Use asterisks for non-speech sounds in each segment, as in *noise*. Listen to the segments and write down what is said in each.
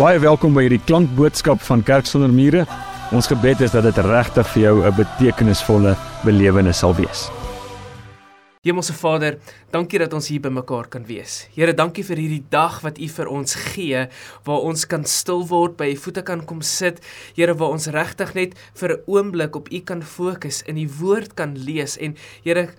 Baie welkom by hierdie klankboodskap van Kerk sonder mure. Ons gebed is dat dit regtig vir jou 'n betekenisvolle belewenis sal wees. Hemelse Vader, dankie dat ons hier bymekaar kan wees. Here, dankie vir hierdie dag wat U vir ons gee waar ons kan stil word, by U voete kan kom sit. Here, waar ons regtig net vir 'n oomblik op U kan fokus, in die woord kan lees en Here,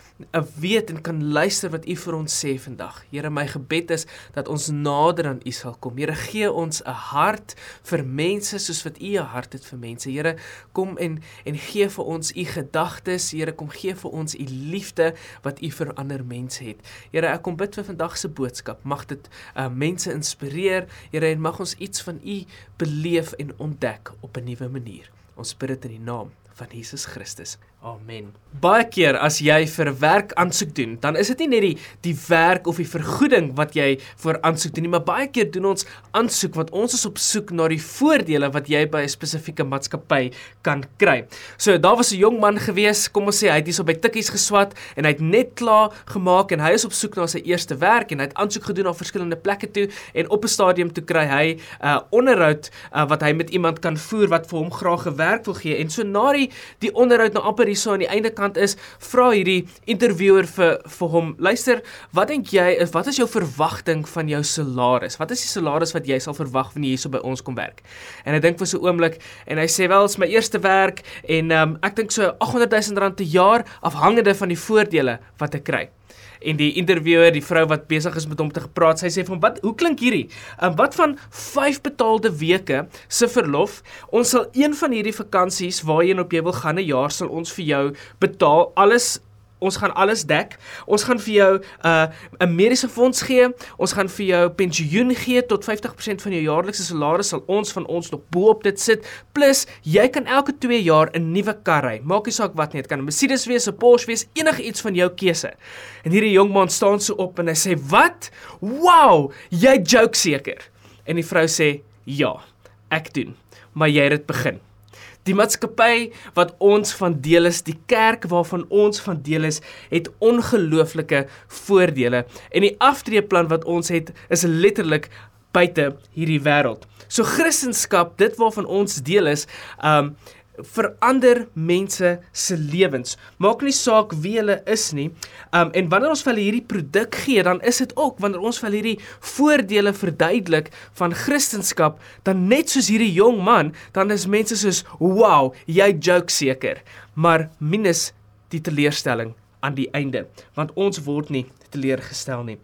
weet en kan luister wat U vir ons sê vandag. Here, my gebed is dat ons nader aan U sal kom. Here, gee ons 'n hart vir mense soos wat U 'n hart het vir mense. Here, kom en en gee vir ons U gedagtes. Here, kom gee vir ons U liefde wat U vir ander mense het. Here, ek kom bid vir vandag se boodskap. Mag dit uh, mense inspireer, Here, en mag ons iets van U beleef en ontdek op 'n nuwe manier. Ons bid dit in die naam van Jesus Christus. Amen. Baie keer as jy vir werk aansoek doen, dan is dit nie net die die werk of die vergoeding wat jy vir aansoek doen nie, maar baie keer doen ons aansoek want ons is op soek na die voordele wat jy by 'n spesifieke maatskappy kan kry. So daar was 'n jong man gewees, kom ons sê hy het hierso by tikkies geswat en hy het net klaar gemaak en hy is op soek na sy eerste werk en hy het aansoek gedoen na verskillende plekke toe en op 'n stadium toe kry hy 'n uh, onderhoud uh, wat hy met iemand kan voer wat vir hom graag 'n werk wil gee en so na die die onderhoud na amper hierso aan die einde kant is, vra hierdie interviewer vir vir hom, luister, wat dink jy is wat is jou verwagting van jou salaris? Wat is die salaris wat jy sal verwag wanneer jy hierso by ons kom werk? En hy dink vir so 'n oomblik en hy sê wel, dit is my eerste werk en um, ek dink so 800 000 rand per jaar afhangende van die voordele wat ek kry en die interviewer, die vrou wat besig is met hom te gepraat, sy sê van wat hoe klink hierdie? En wat van 5 betaalde weke se verlof? Ons sal een van hierdie vakansies waarheen op jy wil gaan 'n jaar sal ons vir jou betaal alles Ons gaan alles dek. Ons gaan vir jou 'n uh, 'n mediese fonds gee. Ons gaan vir jou pensioen gee tot 50% van jou jaarlikse salaris sal ons van ons nog bo-op dit sit. Plus jy kan elke 2 jaar 'n nuwe kar ry. Maak nie saak wat nie, dit kan 'n Mercedes wees, 'n Porsche wees, enige iets van jou keuse. En hierdie jong man staan so op en hy sê: "Wat? Wow, jy joke seker." En die vrou sê: "Ja, ek doen, maar jy het dit begin." Die maatskappy wat ons van deel is, die kerk waarvan ons van deel is, het ongelooflike voordele en die aftreeplan wat ons het is letterlik buite hierdie wêreld. So Christendom, dit waarvan ons deel is, um verander mense se lewens. Maak nie saak wie hulle is nie. Um en wanneer ons vir hulle hierdie produk gee, dan is dit ook wanneer ons vir hulle hierdie voordele verduidelik van Christendom, dan net soos hierdie jong man, dan is mense soos, "Wow, jy joke seker." Maar minus die teleurstelling aan die einde, want ons word nie teleurgestel nie.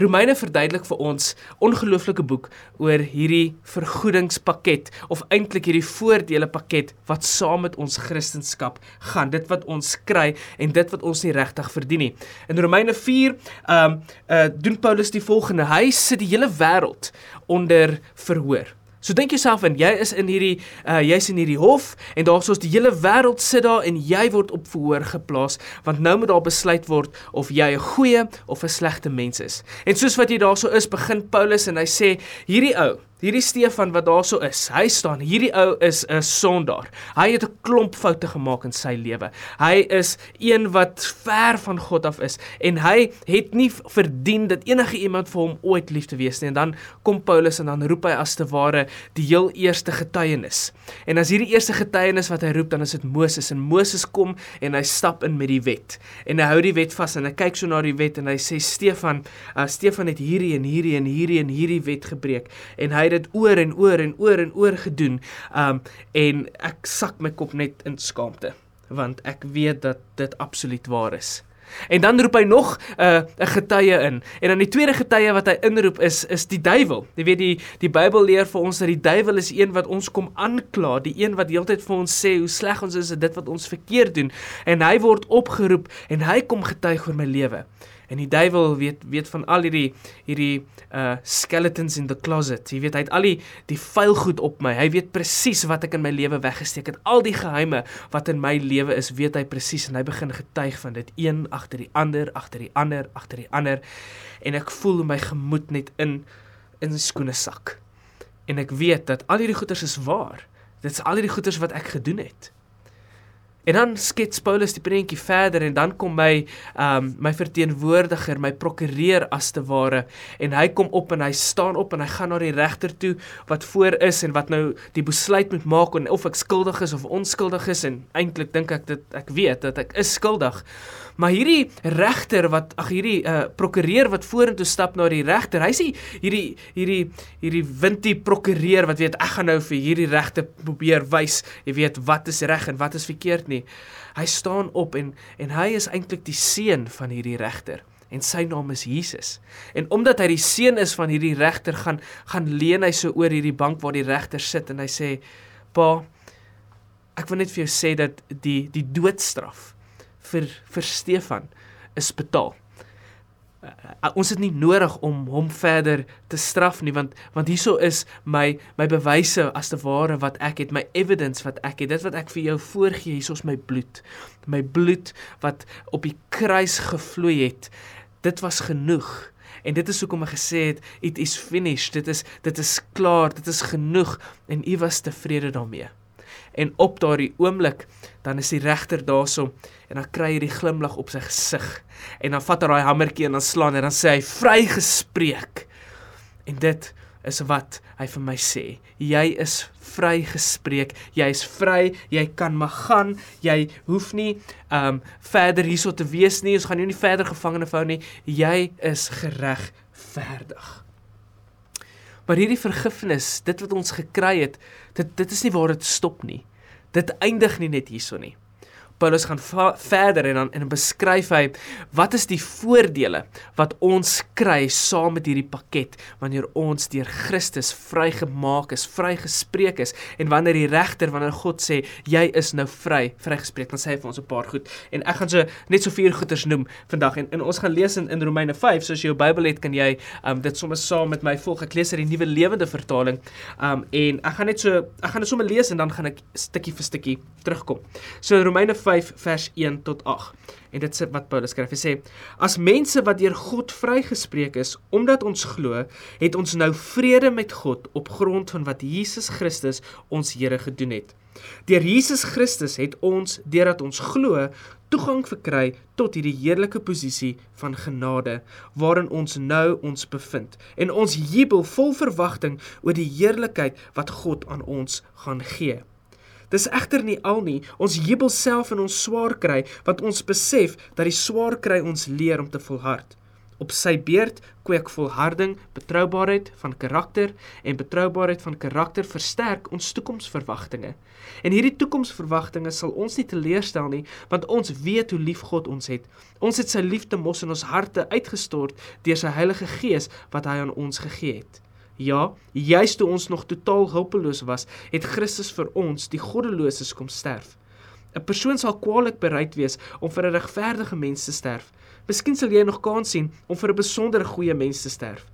Romeine verduidelik vir ons ongelooflike boek oor hierdie vergoedingspakket of eintlik hierdie voordele pakket wat saam met ons Christendom gaan. Dit wat ons kry en dit wat ons nie regtig verdien nie. In Romeine 4 ehm um, uh, doen Paulus die volgende: Hy sit die hele wêreld onder verhoor. So dink jouself in, jy is in hierdie uh jy's in hierdie hof en daar's ons die hele wêreld sit daar en jy word op verhoor geplaas want nou moet daar besluit word of jy 'n goeie of 'n slegte mens is. En soos wat jy daarso is, begin Paulus en hy sê hierdie ou Hierdie Stefan wat daarso is, hy staan, hierdie ou is 'n sondaar. Hy het 'n klomp foute gemaak in sy lewe. Hy is een wat ver van God af is en hy het nie verdien dat enige iemand vir hom ooit lief te wees nie. En dan kom Paulus en dan roep hy as te ware die heel eerste getuienis. En as hierdie eerste getuienis wat hy roep, dan is dit Moses en Moses kom en hy stap in met die wet. En hy hou die wet vas en hy kyk so na die wet en hy sê Stefan, uh, Stefan het hierdie en hierdie en hierdie en hierdie wet gebreek en hy dit oor en oor en oor en oor gedoen. Um en ek sak my kop net in skaamte want ek weet dat dit absoluut waar is. En dan roep hy nog 'n uh, 'n getuie in. En dan die tweede getuie wat hy inroep is is die duiwel. Jy weet die die Bybel leer vir ons dat die duiwel is een wat ons kom aankla, die een wat heeltyd vir ons sê hoe sleg ons is en dit wat ons verkeerd doen. En hy word opgeroep en hy kom getuig oor my lewe. En die duiwel weet weet van al hierdie hierdie uh skeletons in the closet. Jy weet hy het al die die vuil goed op my. Hy weet presies wat ek in my lewe weggesteek het. Al die geheime wat in my lewe is, weet hy presies en hy begin getuig van dit een agter die ander, agter die ander, agter die ander. En ek voel my gemoed net in in skoene sak. En ek weet dat al hierdie goeters is waar. Dit is al hierdie goeters wat ek gedoen het. En dan skets Paulus die prentjie verder en dan kom my um, my verteenwoordiger, my prokureur as te ware en hy kom op en hy staan op en hy gaan na die regter toe wat voor is en wat nou die besluit moet maak of ek skuldig is of onskuldig is en eintlik dink ek dit ek weet dat ek is skuldig. Maar hierdie regter wat ag hierdie uh prokureur wat vorentoe stap na die regter, hy sê hierdie hierdie hierdie wintie prokureur wat weet ek gaan nou vir hierdie regter probeer wys, jy weet wat is reg en wat is verkeerd nie. Hy staan op en en hy is eintlik die seun van hierdie regter en sy naam is Jesus. En omdat hy die seun is van hierdie regter gaan gaan leun hy so oor hierdie bank waar die regter sit en hy sê: "Pa, ek wil net vir jou sê dat die die doodstraf vir vir Stefan is betaal. Uh, ons het nie nodig om hom verder te straf nie want want hieso is my my bewyse as te ware wat ek het my evidence wat ek het. Dit wat ek vir jou voorgee hieso is my bloed. My bloed wat op die kruis gevloei het. Dit was genoeg. En dit is hoekom ek gesê het it is finished. Dit is dit is klaar. Dit is genoeg. En u was tevrede daarmee en op daardie oomblik dan is die regter daarso en dan kry hy die glimlag op sy gesig en dan vat hy daai hamertjie en dan slaan en dan sê hy vrygespreek. En dit is wat hy vir my sê. Jy is vrygespreek. Jy is vry. Jy kan maar gaan. Jy hoef nie um verder hierso te wees nie. Ons gaan jou nie verder gevangene hou nie. Jy is geregverdig Maar hierdie vergifnis, dit wat ons gekry het, dit dit is nie waar dit stop nie. Dit eindig nie net hierso nie. Paulus gaan verder en dan en beskryf hy wat is die voordele wat ons kry saam met hierdie pakket wanneer ons deur Christus vrygemaak is, vrygespreek is en wanneer die regter wanneer God sê jy is nou vry, vrygespreek, dan sê hy vir ons 'n paar goed. En ek gaan so net so vier goeters noem vandag en, en ons gaan lees in, in Romeine 5, soos jy jou Bybel het, kan jy um, dit sommer saam met my volg. Ek lees uit die Nuwe Lewende Vertaling. Um en ek gaan net so ek gaan dit sommer lees en dan gaan ek stukkie vir stukkie terugkom. So Romeine 5 5 vers 1 tot 8. En dit sê wat Paulus skryf. Hy sê: "As mense wat deur God vrygespreek is omdat ons glo, het ons nou vrede met God op grond van wat Jesus Christus ons Here gedoen het. Deur Jesus Christus het ons, deurdat ons glo, toegang verkry tot hierdie heerlike posisie van genade waarin ons nou ons bevind en ons jubel vol verwagting oor die heerlikheid wat God aan ons gaan gee. Dis egter nie al nie. Ons jubel self in ons swaar kry, want ons besef dat die swaar kry ons leer om te volhard. Op sy beurt kweek volharding betroubaarheid van karakter en betroubaarheid van karakter versterk ons toekomsverwagtinge. En hierdie toekomsverwagtinge sal ons nie teleurstel nie, want ons weet hoe lief God ons het. Ons het sy liefde mos in ons harte uitgestort deur sy Heilige Gees wat hy aan ons gegee het. Ja, juist toe ons nog totaal hulpeloos was, het Christus vir ons, die goddeloses, kom sterf. 'n Persoon sal kwaliek bereid wees om vir 'n regverdige mens te sterf. Miskien sal jy nog kans sien om vir 'n besondere goeie mens te sterf.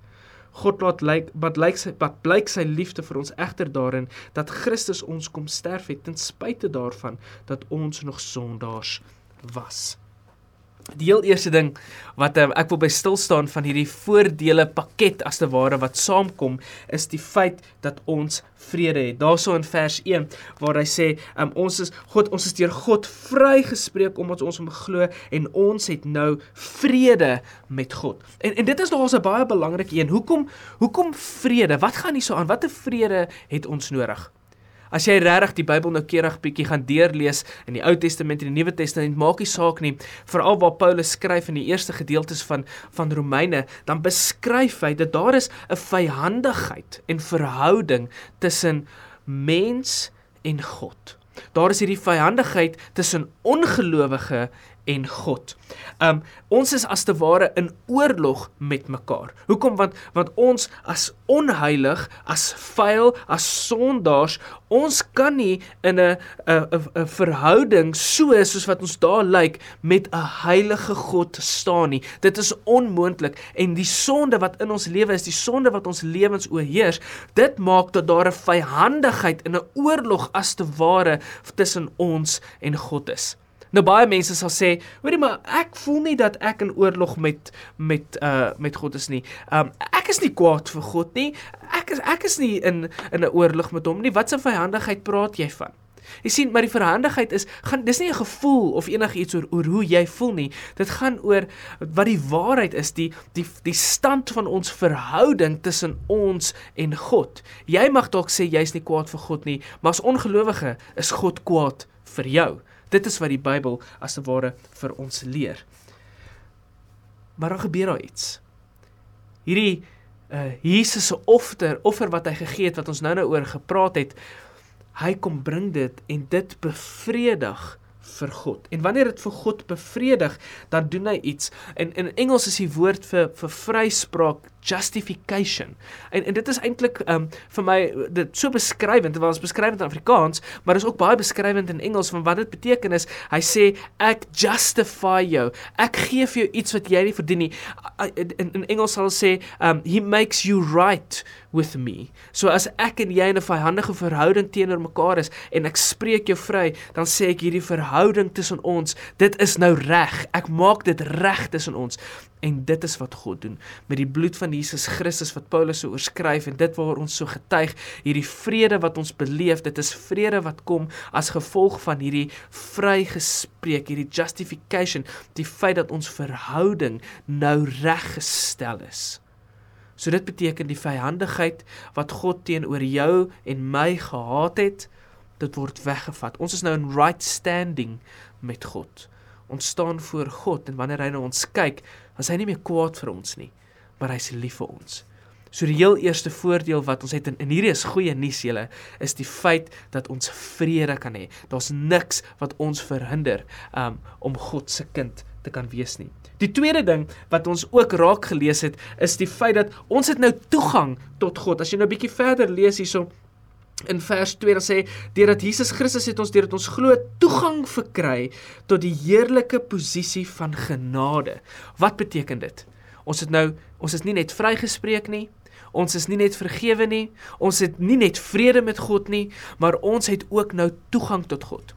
God laat lyk wat lyk sy wat blyk sy liefde vir ons egter daarin dat Christus ons kom sterf het ten spyte daarvan dat ons nog sondaars was. Die heel eerste ding wat um, ek wil by stil staan van hierdie voordele pakket as te ware wat saamkom is die feit dat ons vrede het. Daarso in vers 1 waar hy sê um, ons is God ons is deur God vrygespreek omdat ons hom glo en ons het nou vrede met God. En en dit is nog 'n baie belangrike een. Hoekom hoekom vrede? Wat gaan hier so aan? Watter vrede het ons nodig? As jy regtig die Bybel nou keurig bietjie gaan deurlees in die Ou Testament en die Nuwe Testament, maak nie saak nie, veral waar Paulus skryf in die eerste gedeeltes van van Romeine, dan beskryf hy dat daar is 'n vyhandigheid en verhouding tussen mens en God. Daar is hierdie vyhandigheid tussen ongelowige en God. Um ons is as te ware in oorlog met mekaar. Hoekom? Want want ons as onheilig, as vuil, as sondaars, ons kan nie in 'n 'n 'n verhouding so soos wat ons daar lyk met 'n heilige God staan nie. Dit is onmoontlik en die sonde wat in ons lewe is, die sonde wat ons lewens oorheers, dit maak dat daar 'n vyhandigheid in 'n oorlog as te ware tussen ons en God is. Nou baie mense sal sê, hoorie maar ek voel nie dat ek in oorlog met met uh met God is nie. Um ek is nie kwaad vir God nie. Ek is ek is nie in in 'n oorlog met hom nie. Wat 'n vyhandigheid praat jy van? Jy sien, maar die verhandigheid is gaan dis nie 'n gevoel of enigiets oor oor hoe jy voel nie. Dit gaan oor wat die waarheid is, die die die stand van ons verhouding tussen ons en God. Jy mag dalk sê jy's nie kwaad vir God nie, maar as ongelowige is God kwaad vir jou. Dit is wat die Bybel as te ware vir ons leer. Maar dan gebeur daar iets. Hierdie uh Jesus se offer, offer wat hy gegee het wat ons nou-nou oor gepraat het, hy kom bring dit en dit bevredig vir God. En wanneer dit vir God bevredig, dan doen hy iets. En in Engels is die woord vir vir vryspraak justification. En en dit is eintlik um vir my dit so beskrywend, dit was beskrywend in Afrikaans, maar is ook baie beskrywend in Engels van wat dit beteken is. Hy sê ek justify jou. Ek gee vir jou iets wat jy nie verdien nie. In in Engels sal sê um he makes you right with me. So as ek en jy in 'n vyhandige verhouding teenoor mekaar is en ek spreek jou vry, dan sê ek hierdie verhouding tussen ons, dit is nou reg. Ek maak dit reg tussen ons. En dit is wat God doen. Met die bloed van Jesus Christus wat Paulus so oorskryf en dit waar ons so getuig hierdie vrede wat ons beleef dit is vrede wat kom as gevolg van hierdie vrygespreek hierdie justification die feit dat ons verhouding nou reggestel is. So dit beteken die vyhandigheid wat God teenoor jou en my gehaat het dit word weggevat. Ons is nou in right standing met God. Ons staan voor God en wanneer hy na ons kyk is hy nie meer kwaad vir ons nie, maar hy's lief vir ons. So die heel eerste voordeel wat ons het en, en hierdie is goeie nuus julle is die feit dat ons vrede kan hê. Daar's niks wat ons verhinder um, om God se kind te kan wees nie. Die tweede ding wat ons ook raak gelees het is die feit dat ons het nou toegang tot God. As jy nou 'n bietjie verder lees hierso in vers 2 dan sê deurdat Jesus Christus het ons deurdat ons glo toegang verkry tot die heerlike posisie van genade. Wat beteken dit? Ons het nou ons is nie net vrygespreek nie. Ons is nie net vergewe nie. Ons het nie net vrede met God nie, maar ons het ook nou toegang tot God.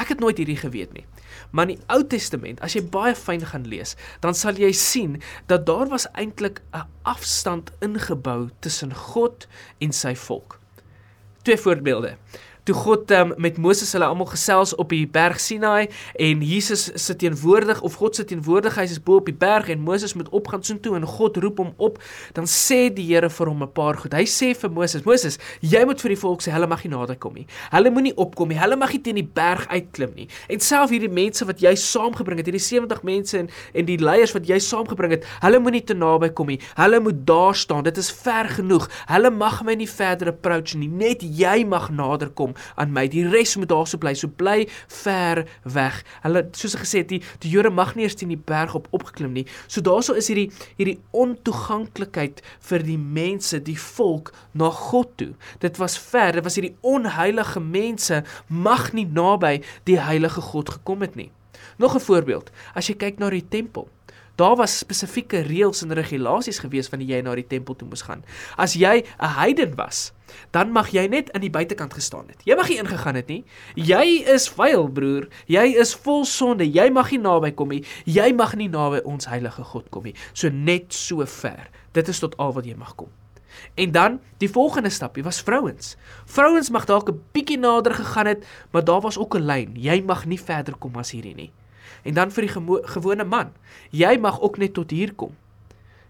Ek het nooit hierdie geweet nie. Maar in die Ou Testament, as jy baie fyn gaan lees, dan sal jy sien dat daar was eintlik 'n afstand ingebou tussen God en sy volk Twee voorbeelden. Toe God um, met Moses hulle almal gesels op die berg Sinai en Jesus sit teenwoordig of God sit teenwoordigheid is bo op die berg en Moses moet opgaan soontoe en God roep hom op, dan sê die Here vir hom 'n paar goed. Hy sê vir Moses: "Moses, jy moet vir die volk sê hulle mag nie nader kom nie. Hulle moenie opkom nie. Hulle mag nie teen die berg uitklim nie. En self hierdie mense wat jy saamgebring het, hierdie 70 mense en en die leiers wat jy saamgebring het, hulle moenie te naby kom nie. Hulle moet daar staan. Dit is ver genoeg. Hulle mag my nie verder approach nie. Net jy mag nader kom." Aan my. Die res moet daarso bly. So bly ver weg. Hulle soos gesê het, die die Jode mag nie eers teen die berg op opgeklim nie. So daarso is hierdie hierdie ontoeganklikheid vir die mense, die volk na God toe. Dit was ver. Dit was hierdie onheilige mense mag nie naby die heilige God gekom het nie. Nog 'n voorbeeld. As jy kyk na die tempel Daar was spesifieke reëls en regulasies gewees wanneer jy na die tempel toe moes gaan. As jy 'n heiden was, dan mag jy net aan die buitekant gestaan het. Jy mag nie ingegaan het nie. Jy is vuil, broer. Jy is vol sonde. Jy mag nie naby kom nie. Jy mag nie naby ons heilige God kom nie. So net so ver. Dit is tot al wat jy mag kom. En dan die volgende stapie was vrouens. Vrouens mag dalk 'n bietjie nader gegaan het, maar daar was ook 'n lyn. Jy mag nie verder kom as hierdie nie. En dan vir die gewone man, jy mag ook net tot hier kom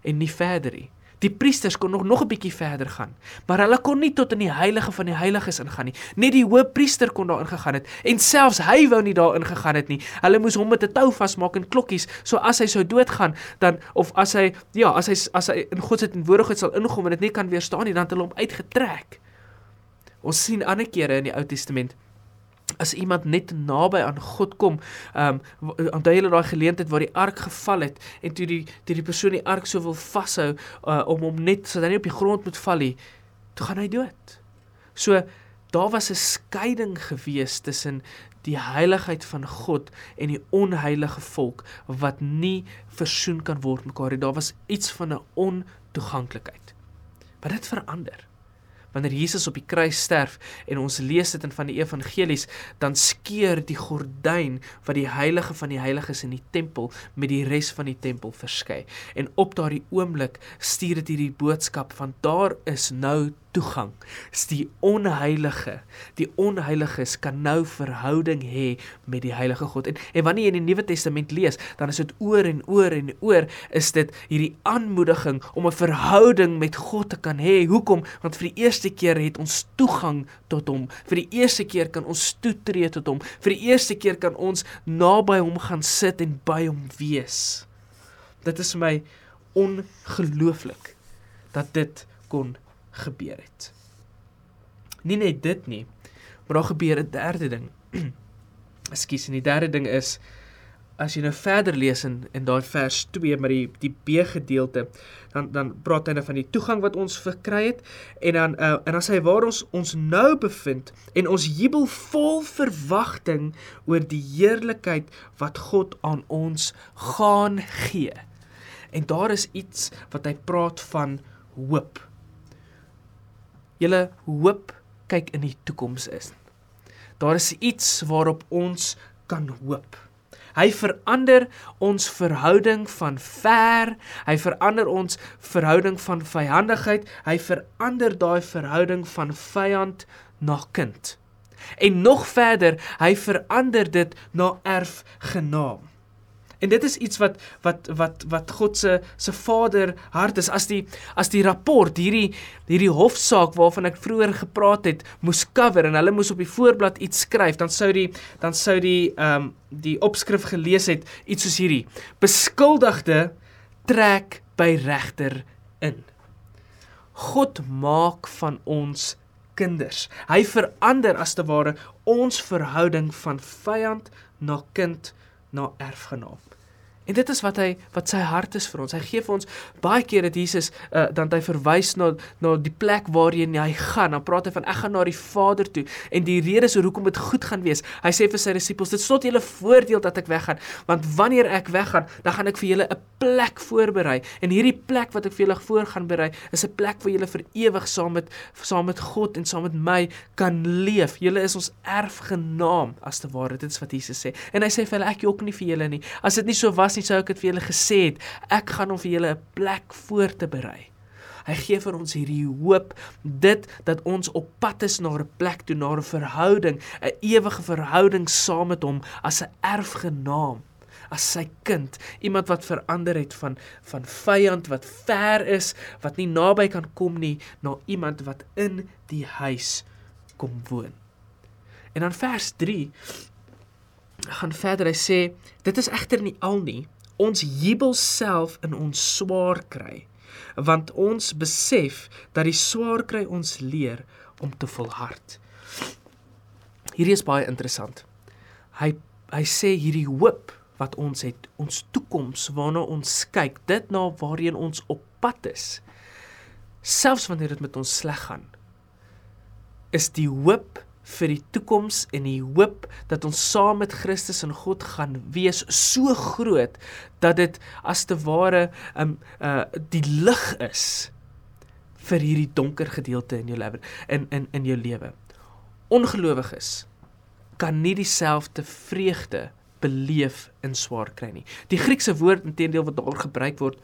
en nie verder nie. Die priesters kon nog nog 'n bietjie verder gaan, maar hulle kon nie tot in die heilige van die heiliges ingaan nie. Net die hoëpriester kon daar ingegaan het en selfs hy wou nie daar ingegaan het nie. Hulle moes hom met 'n tou vasmaak en klokkies, so as hy sou doodgaan, dan of as hy ja, as hy as hy in God se teenwoordigheid sal inkom en dit nie kan weerstaan nie, dan het hulle hom uitgetrek. Ons sien ander kere in die Ou Testament as iemand net naby aan God kom, ehm um, onthou julle daai geleentheid waar die ark geval het en toe die toe die persoon die ark so wil vashou uh, om hom net sodat hy nie op die grond moet val nie, toe gaan hy dood. So daar was 'n skeiding gewees tussen die heiligheid van God en die onheilige volk wat nie versoen kan word mekaar nie. Daar was iets van 'n ontoeganklikheid. Maar dit verander wanneer Jesus op die kruis sterf en ons lees dit in van die evangelies, dan skeur die gordyn wat die heilige van die heiliges in die tempel met die res van die tempel verskei. En op daardie oomblik stuur dit hierdie boodskap van daar is nou toegang. Dis die onheilige. Die onheiliges kan nou verhouding hê met die heilige God. En en wanneer jy in die Nuwe Testament lees, dan is dit oor en oor en oor is dit hierdie aanmoediging om 'n verhouding met God te kan hê. Hoekom? Want vir die eerste keer het ons toegang tot hom. Vir die eerste keer kan ons toetree tot hom. Vir die eerste keer kan ons naby hom gaan sit en by hom wees. Dit is vir my ongelooflik dat dit kon gebeur het. Nie net dit nie, maar daar gebeur 'n derde ding. *clears throat* Ekskuus, en die derde ding is as jy nou verder lees in in daai vers 2 met die die B gedeelte, dan dan praat hy nou van die toegang wat ons verkry het en dan uh, en dan sê hy waar ons ons nou bevind en ons jubel vol verwagting oor die heerlikheid wat God aan ons gaan gee. En daar is iets wat hy praat van hoop. Julle hoop kyk in die toekoms is. Daar is iets waarop ons kan hoop. Hy verander ons verhouding van ver, hy verander ons verhouding van vyhandigheid, hy verander daai verhouding van vyand na kind. En nog verder, hy verander dit na erfgenaam. En dit is iets wat wat wat wat God se se Vader hart is. As die as die rapport hierdie hierdie hofsaak waarvan ek vroeër gepraat het moes cover en hulle moes op die voorblad iets skryf dan sou die dan sou die ehm um, die opskrif gelees het iets soos hierdie. Beskuldigde trek by regter in. God maak van ons kinders. Hy verander as te ware ons verhouding van vyand na kind na erfgenaam En dit is wat hy wat sy hart is vir ons. Hy gee vir ons baie keer dat Jesus uh, dan hy verwys na na die plek waarheen hy gaan. Dan praat hy van ek gaan na die Vader toe en die rede is hoekom dit goed gaan wees. Hy sê vir sy disippels dit stot julle voordeel dat ek weggaan want wanneer ek weggaan, dan gaan ek vir julle 'n plek voorberei. En hierdie plek wat ek vir julle voor gaan berei, is 'n plek waar julle vir ewig saam met saam met God en saam met my kan leef. Julle is ons erfgenaam as te ware. Dit is wat Jesus sê. En hy sê vir hulle ek jok nie vir julle nie. As dit nie so was nie, sou ek dit vir julle gesê het. Ek gaan om vir julle 'n plek voor te berei. Hy gee vir ons hierdie hoop, dit dat ons op pad is na 'n plek toe, na 'n verhouding, 'n ewige verhouding saam met hom as 'n erfgenaam as sy kind, iemand wat verander het van van vyand wat ver is, wat nie naby kan kom nie, na iemand wat in die huis kom woon. En dan vers 3 gaan verder. Hy sê dit is egter nie al nie. Ons jubel self in ons swaar kry, want ons besef dat die swaar kry ons leer om te volhard. Hierdie is baie interessant. Hy hy sê hierdie hoop wat ons het, ons toekoms waarna ons kyk, dit na waarheen ons op pad is. Selfs wanneer dit met ons sleg gaan, is die hoop vir die toekoms en die hoop dat ons saam met Christus en God gaan wees so groot dat dit as te ware um uh die lig is vir hierdie donker gedeelte in jou lewe in in in jou lewe. Ongelowiges kan nie dieselfde vreugde beleef in swaar kry nie. Die Griekse woord intedeel wat daar gebruik word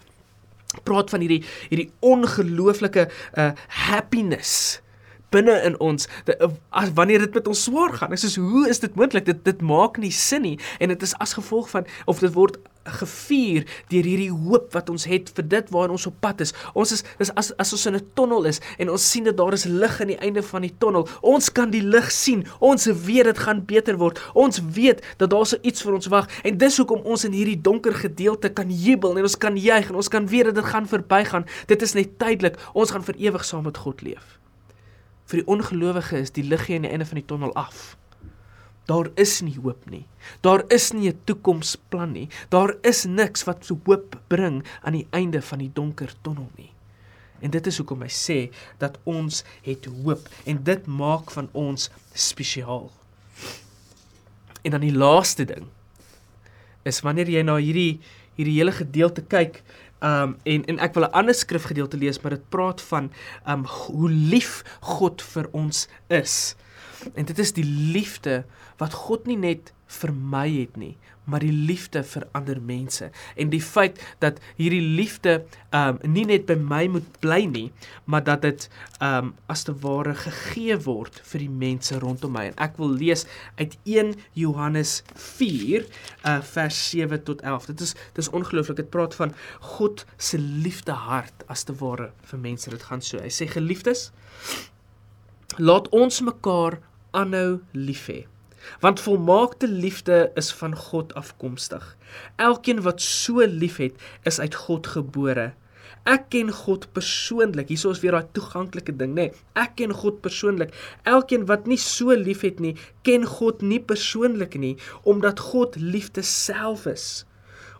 praat van hierdie hierdie ongelooflike uh happiness binne in ons de, as wanneer dit met ons swaar gaan. Ek sê hoe is dit moontlik? Dit dit maak nie sin nie en dit is as gevolg van of dit word gevier deur hierdie hoop wat ons het vir dit waar ons op pad is. Ons is dis as as ons in 'n tonnel is en ons sien dat daar is lig aan die einde van die tonnel. Ons kan die lig sien. Ons weet dit gaan beter word. Ons weet dat daar so iets vir ons wag en dis hoekom ons in hierdie donker gedeelte kan jubel en ons kan juig en ons kan weet dat dit gaan verbygaan. Dit is net tydelik. Ons gaan vir ewig saam met God leef vir die ongelowige is die liggie aan die einde van die tonnel af. Daar is nie hoop nie. Daar is nie 'n toekomsplan nie. Daar is niks wat so hoop bring aan die einde van die donker tonnel nie. En dit is hoekom hy sê dat ons het hoop en dit maak van ons spesiaal. En dan die laaste ding is wanneer jy na hierdie hierdie hele gedeelte kyk, Um en en ek wil 'n ander skrifgedeelte lees, maar dit praat van um hoe lief God vir ons is. En dit is die liefde wat God nie net vir my het nie, maar die liefde vir ander mense. En die feit dat hierdie liefde um nie net by my moet bly nie, maar dat dit um as te ware gegee word vir die mense rondom my. En ek wil lees uit 1 Johannes 4 uh vers 7 tot 11. Dit is dis ongelooflik. Dit praat van God se liefde hart as te ware vir mense. Dit gaan so. Hy sê geliefdes, laat ons mekaar aanhou lief hê want volmaakte liefde is van God afkomstig. Elkeen wat so liefhet, is uit God gebore. Ek ken God persoonlik. Hierso is weer daai toeganklike ding, nê. Nee, ek ken God persoonlik. Elkeen wat nie so liefhet nie, ken God nie persoonlik nie, omdat God liefde self is.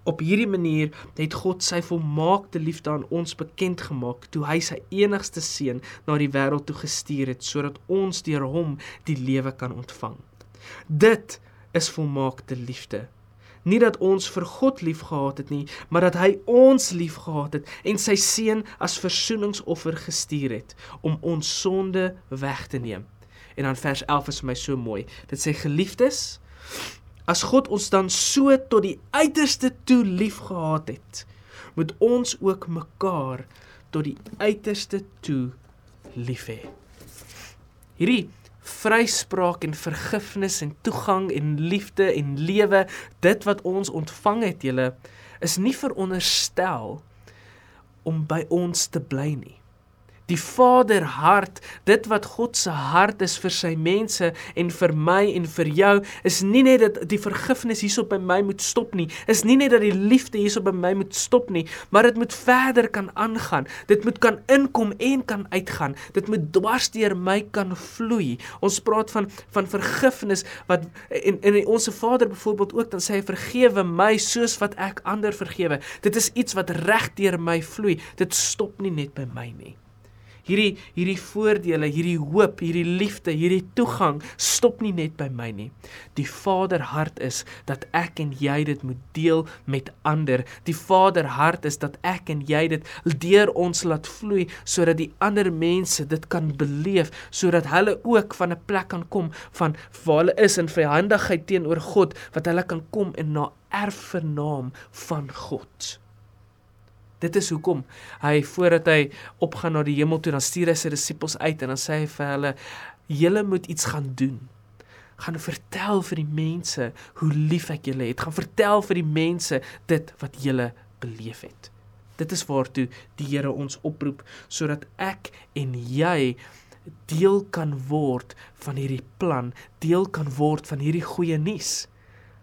Op hierdie manier het God sy volmaakte liefde aan ons bekend gemaak toe hy sy enigste seun na die wêreld toe gestuur het sodat ons deur hom die lewe kan ontvang. Dit is volmaakte liefde. Nie dat ons vir God liefgehad het nie, maar dat hy ons liefgehad het en sy seun as versoeningsoffer gestuur het om ons sonde weg te neem. En dan vers 11 is vir my so mooi. Dit sê geliefdes, as God ons dan so tot die uiterste toe liefgehad het, moet ons ook mekaar tot die uiterste toe lief hê. Hierdie vryspraak en vergifnis en toegang en liefde en lewe dit wat ons ontvang het julle is nie veronderstel om by ons te bly nie die Vaderhart, dit wat God se hart is vir sy mense en vir my en vir jou, is nie net dat die vergifnis hierso by my moet stop nie, is nie net dat die liefde hierso by my moet stop nie, maar dit moet verder kan aangaan. Dit moet kan inkom en kan uitgaan. Dit moet dwars deur my kan vloei. Ons praat van van vergifnis wat en en ons se Vader byvoorbeeld ook dan sê hy vergewe my soos wat ek ander vergewe. Dit is iets wat reg deur my vloei. Dit stop nie net by my nie hierdie hierdie voordele, hierdie hoop, hierdie liefde, hierdie toegang stop nie net by my nie. Die Vader hart is dat ek en jy dit moet deel met ander. Die Vader hart is dat ek en jy dit deur ons laat vloei sodat die ander mense dit kan beleef, sodat hulle ook van 'n plek kan kom van waar hulle is in vryhandigheid teenoor God, wat hulle kan kom en na erfenaam van God. Dit is hoekom hy voordat hy opgaan na die hemel toe dan stuur hy sy disippels uit en dan sê hy vir hulle julle moet iets gaan doen. Gaan vertel vir die mense hoe lief ek julle het. Gaan vertel vir die mense dit wat julle beleef het. Dit is waartoe die Here ons oproep sodat ek en jy deel kan word van hierdie plan, deel kan word van hierdie goeie nuus.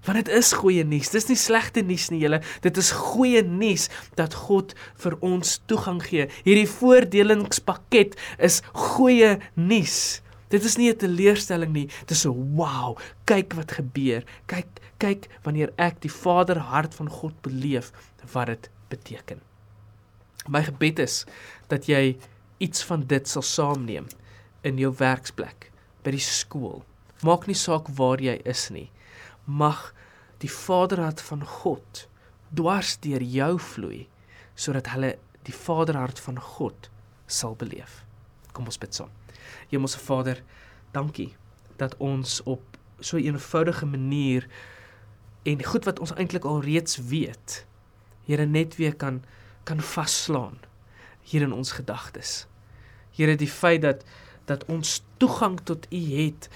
Want dit is goeie nuus. Dis nie slegte nuus nie, julle. Dit is goeie nuus dat God vir ons toegang gee. Hierdie voordelingspakket is goeie nuus. Dit is nie 'n teleurstelling nie. Dit is 'n wow. Kyk wat gebeur. Kyk, kyk wanneer ek die Vaderhart van God beleef wat dit beteken. My gebed is dat jy iets van dit sal saamneem in jou werksplek, by die skool. Maak nie saak waar jy is nie mag die Vaderhart van God dwars deur jou vloei sodat hulle die Vaderhart van God sal beleef. Kom ons bid saam. Hemelse Vader, dankie dat ons op so 'n eenvoudige manier en goed wat ons eintlik al reeds weet, Here net weer kan kan vasslaan hier in ons gedagtes. Here die feit dat dat ons toegang tot U het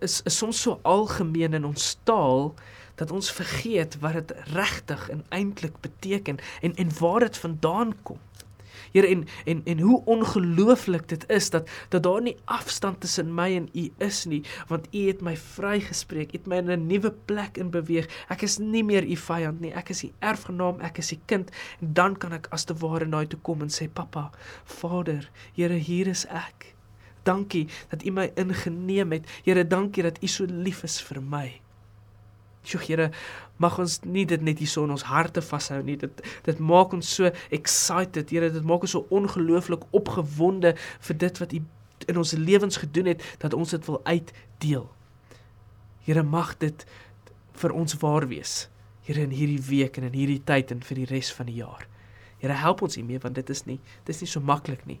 is, is soms so algemeen in ons taal dat ons vergeet wat dit regtig en eintlik beteken en en waar dit vandaan kom. Here en en en hoe ongelooflik dit is dat dat daar nie afstand tussen my en U is nie, want U het my vrygespreek, U het my in 'n nuwe plek in beweeg. Ek is nie meer U vyand nie, ek is U erfgenaam, ek is U kind. En dan kan ek as te ware na U toe kom en sê, "Pappa, Vader, Here, hier is ek." Dankie dat U my ingeneem het. Here, dankie dat U so lief is vir my. Sjoe, Here, mag ons nie dit net hierso in ons harte vashou nie. Dit dit maak ons so excited. Here, dit maak ons so ongelooflik opgewonde vir dit wat U in ons lewens gedoen het dat ons dit wil uitdeel. Here, mag dit vir ons waar wees. Here in hierdie week en in hierdie tyd en vir die res van die jaar. Here help ons hiermee want dit is nie dit is nie so maklik nie.